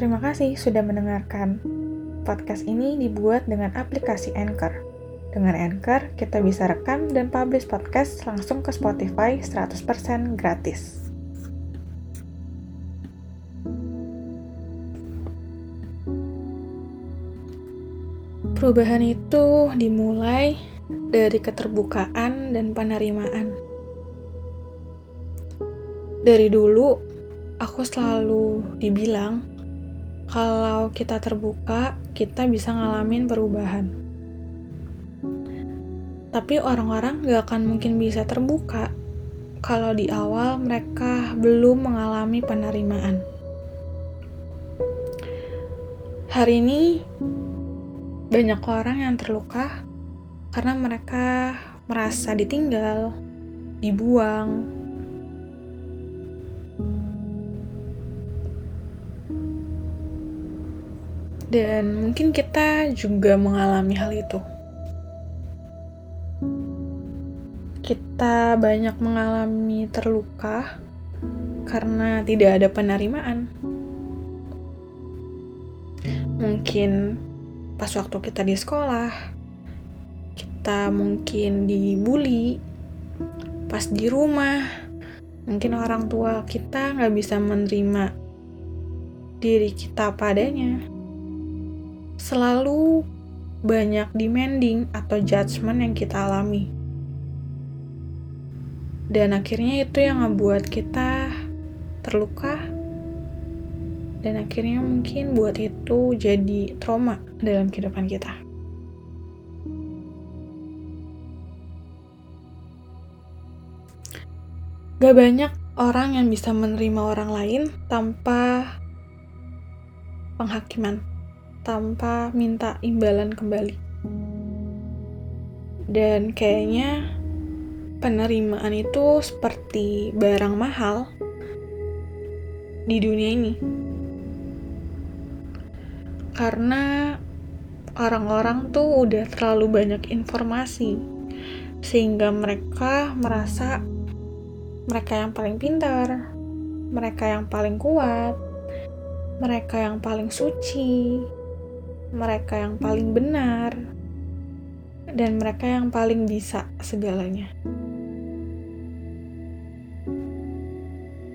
Terima kasih sudah mendengarkan. Podcast ini dibuat dengan aplikasi Anchor. Dengan Anchor, kita bisa rekam dan publish podcast langsung ke Spotify 100% gratis. Perubahan itu dimulai dari keterbukaan dan penerimaan. Dari dulu, aku selalu dibilang kalau kita terbuka, kita bisa ngalamin perubahan. Tapi orang-orang gak akan mungkin bisa terbuka kalau di awal mereka belum mengalami penerimaan. Hari ini banyak orang yang terluka karena mereka merasa ditinggal, dibuang. Dan mungkin kita juga mengalami hal itu. Kita banyak mengalami terluka karena tidak ada penerimaan. Mungkin pas waktu kita di sekolah, kita mungkin dibully, pas di rumah, mungkin orang tua kita nggak bisa menerima diri kita padanya. Selalu banyak demanding atau judgement yang kita alami. Dan akhirnya itu yang ngebuat kita terluka dan akhirnya mungkin buat itu jadi trauma dalam kehidupan kita. Gak banyak orang yang bisa menerima orang lain tanpa penghakiman, tanpa minta imbalan kembali. Dan kayaknya penerimaan itu seperti barang mahal di dunia ini karena orang-orang tuh udah terlalu banyak informasi sehingga mereka merasa mereka yang paling pintar, mereka yang paling kuat, mereka yang paling suci, mereka yang paling benar, dan mereka yang paling bisa segalanya.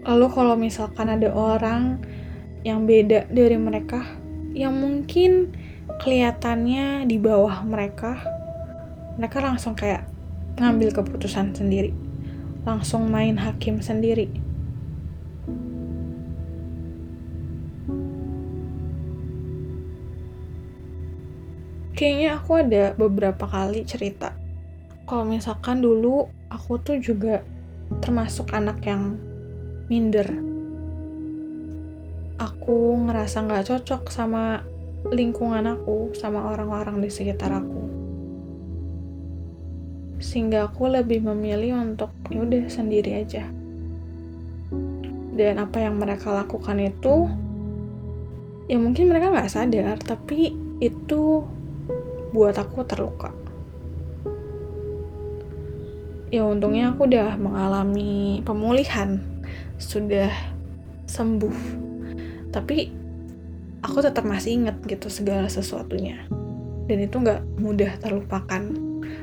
Lalu kalau misalkan ada orang yang beda dari mereka, yang mungkin kelihatannya di bawah mereka, mereka langsung kayak ngambil keputusan sendiri, langsung main hakim sendiri. Kayaknya aku ada beberapa kali cerita. Kalau misalkan dulu aku tuh juga termasuk anak yang minder aku ngerasa nggak cocok sama lingkungan aku, sama orang-orang di sekitar aku. Sehingga aku lebih memilih untuk ya udah sendiri aja. Dan apa yang mereka lakukan itu, ya mungkin mereka nggak sadar, tapi itu buat aku terluka. Ya untungnya aku udah mengalami pemulihan, sudah sembuh. Tapi aku tetap masih inget gitu segala sesuatunya. Dan itu nggak mudah terlupakan.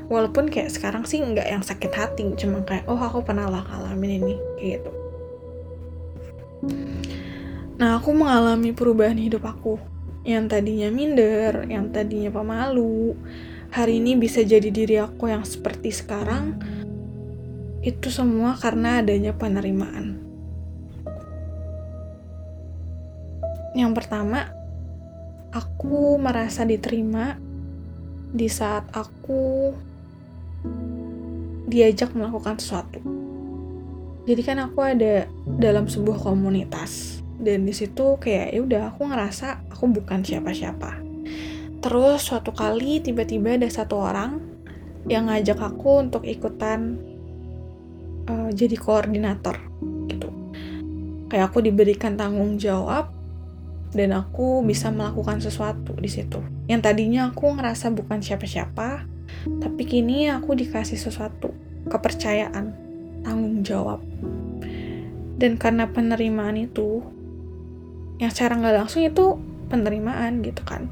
Walaupun kayak sekarang sih nggak yang sakit hati cuma kayak oh aku pernah lah ngalamin ini kayak gitu. Nah aku mengalami perubahan hidup aku yang tadinya minder yang tadinya pemalu hari ini bisa jadi diri aku yang seperti sekarang itu semua karena adanya penerimaan Yang pertama, aku merasa diterima di saat aku diajak melakukan sesuatu. Jadi kan aku ada dalam sebuah komunitas dan di situ kayak ya udah aku ngerasa aku bukan siapa-siapa. Terus suatu kali tiba-tiba ada satu orang yang ngajak aku untuk ikutan uh, jadi koordinator gitu. Kayak aku diberikan tanggung jawab dan aku bisa melakukan sesuatu di situ. Yang tadinya aku ngerasa bukan siapa-siapa, tapi kini aku dikasih sesuatu, kepercayaan, tanggung jawab. Dan karena penerimaan itu, yang secara nggak langsung itu penerimaan gitu kan.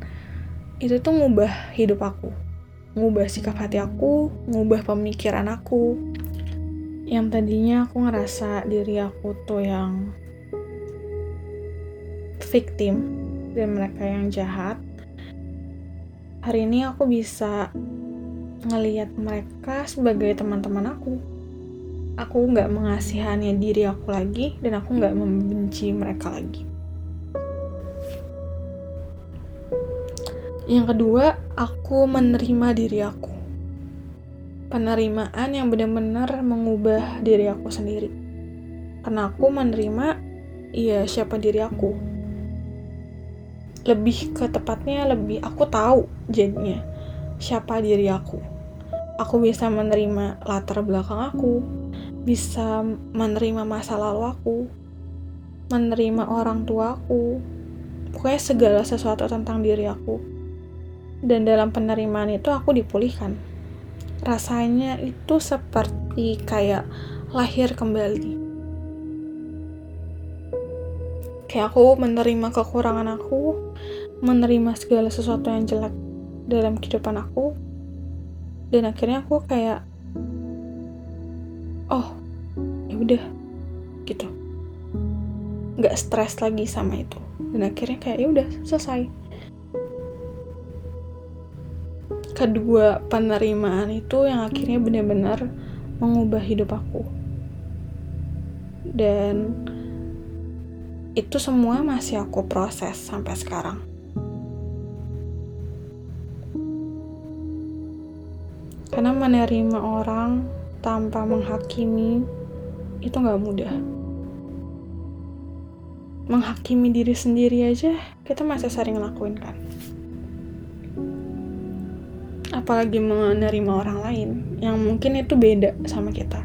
Itu tuh ngubah hidup aku. Ngubah sikap hati aku ngubah pemikiran aku. Yang tadinya aku ngerasa diri aku tuh yang victim dan mereka yang jahat hari ini aku bisa ngelihat mereka sebagai teman-teman aku. Aku nggak mengasihani diri aku lagi dan aku nggak membenci mereka lagi Yang kedua, aku menerima diri aku. Penerimaan yang benar-benar mengubah diri aku sendiri. Karena aku menerima, ya siapa diri aku. Lebih ke tepatnya, lebih aku tahu jadinya siapa diri aku. Aku bisa menerima latar belakang aku, bisa menerima masa lalu aku, menerima orang tua aku, pokoknya segala sesuatu tentang diri aku dan dalam penerimaan itu aku dipulihkan. Rasanya itu seperti kayak lahir kembali. Kayak aku menerima kekurangan aku, menerima segala sesuatu yang jelek dalam kehidupan aku, dan akhirnya aku kayak, oh, ya udah, gitu, nggak stres lagi sama itu, dan akhirnya kayak ya udah selesai kedua penerimaan itu yang akhirnya benar-benar mengubah hidup aku. Dan itu semua masih aku proses sampai sekarang. Karena menerima orang tanpa menghakimi itu nggak mudah. Menghakimi diri sendiri aja kita masih sering ngelakuin kan apalagi menerima orang lain yang mungkin itu beda sama kita.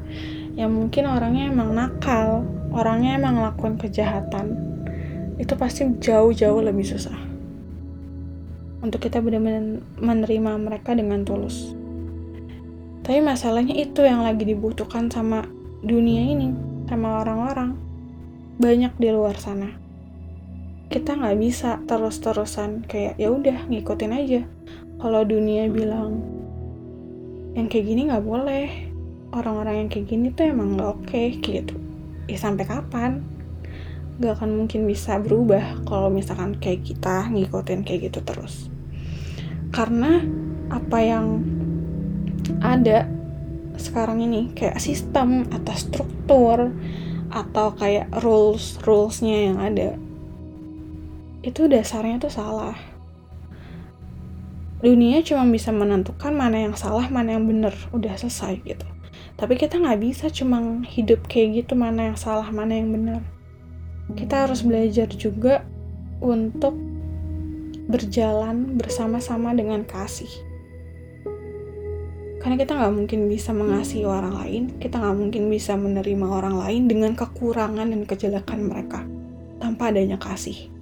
Yang mungkin orangnya emang nakal orangnya emang ngelakuin kejahatan itu pasti jauh-jauh lebih susah. Untuk kita benar-benar menerima mereka dengan tulus. Tapi masalahnya itu yang lagi dibutuhkan sama dunia ini sama orang-orang. Banyak di luar sana. Kita nggak bisa terus-terusan kayak ya udah ngikutin aja kalau dunia bilang yang kayak gini nggak boleh. Orang-orang yang kayak gini tuh emang nggak oke okay, gitu. Ya sampai kapan? Nggak akan mungkin bisa berubah kalau misalkan kayak kita ngikutin kayak gitu terus. Karena apa yang ada sekarang ini kayak sistem atau struktur atau kayak rules rulesnya yang ada itu dasarnya tuh salah dunia cuma bisa menentukan mana yang salah mana yang benar. Udah selesai gitu. Tapi kita nggak bisa cuma hidup kayak gitu mana yang salah mana yang benar. Kita harus belajar juga untuk berjalan bersama-sama dengan kasih. Karena kita nggak mungkin bisa mengasihi orang lain kita nggak mungkin bisa menerima orang lain dengan kekurangan dan kejelekan mereka tanpa adanya kasih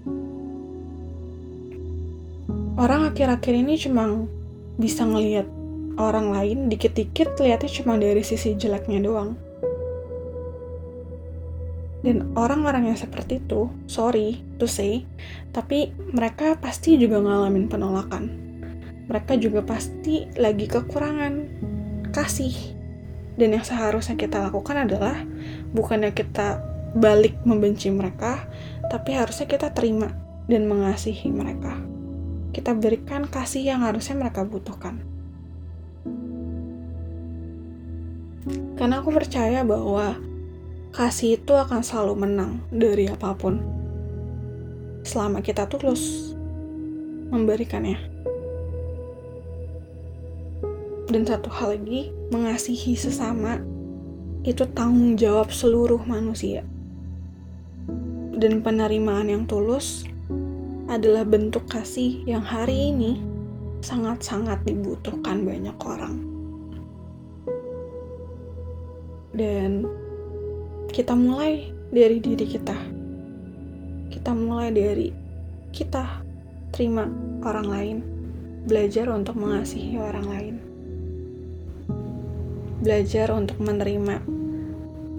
orang akhir-akhir ini cuma bisa ngelihat orang lain dikit-dikit lihatnya cuma dari sisi jeleknya doang. Dan orang-orang yang seperti itu, sorry to say, tapi mereka pasti juga ngalamin penolakan. Mereka juga pasti lagi kekurangan kasih. Dan yang seharusnya kita lakukan adalah bukannya kita balik membenci mereka, tapi harusnya kita terima dan mengasihi mereka kita berikan kasih yang harusnya mereka butuhkan. Karena aku percaya bahwa kasih itu akan selalu menang dari apa pun. Selama kita tulus memberikannya. Dan satu hal lagi, mengasihi sesama itu tanggung jawab seluruh manusia. Dan penerimaan yang tulus adalah bentuk kasih yang hari ini sangat-sangat dibutuhkan banyak orang. Dan kita mulai dari diri kita. Kita mulai dari kita terima orang lain, belajar untuk mengasihi orang lain. Belajar untuk menerima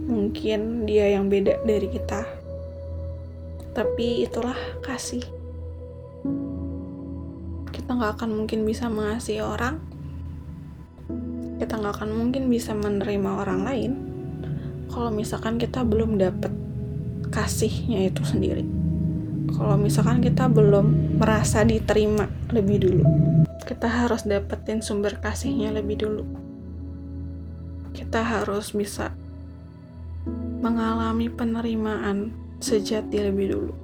mungkin dia yang beda dari kita tapi itulah kasih kita nggak akan mungkin bisa mengasihi orang. Kita nggak akan mungkin bisa menerima orang lain kalau misalkan kita belum dapet kasihnya itu sendiri. Kalau misalkan kita belum merasa diterima lebih dulu kita harus dapetin sumber kasihnya lebih dulu. Kita harus bisa mengalami penerimaan sejati lebih dulu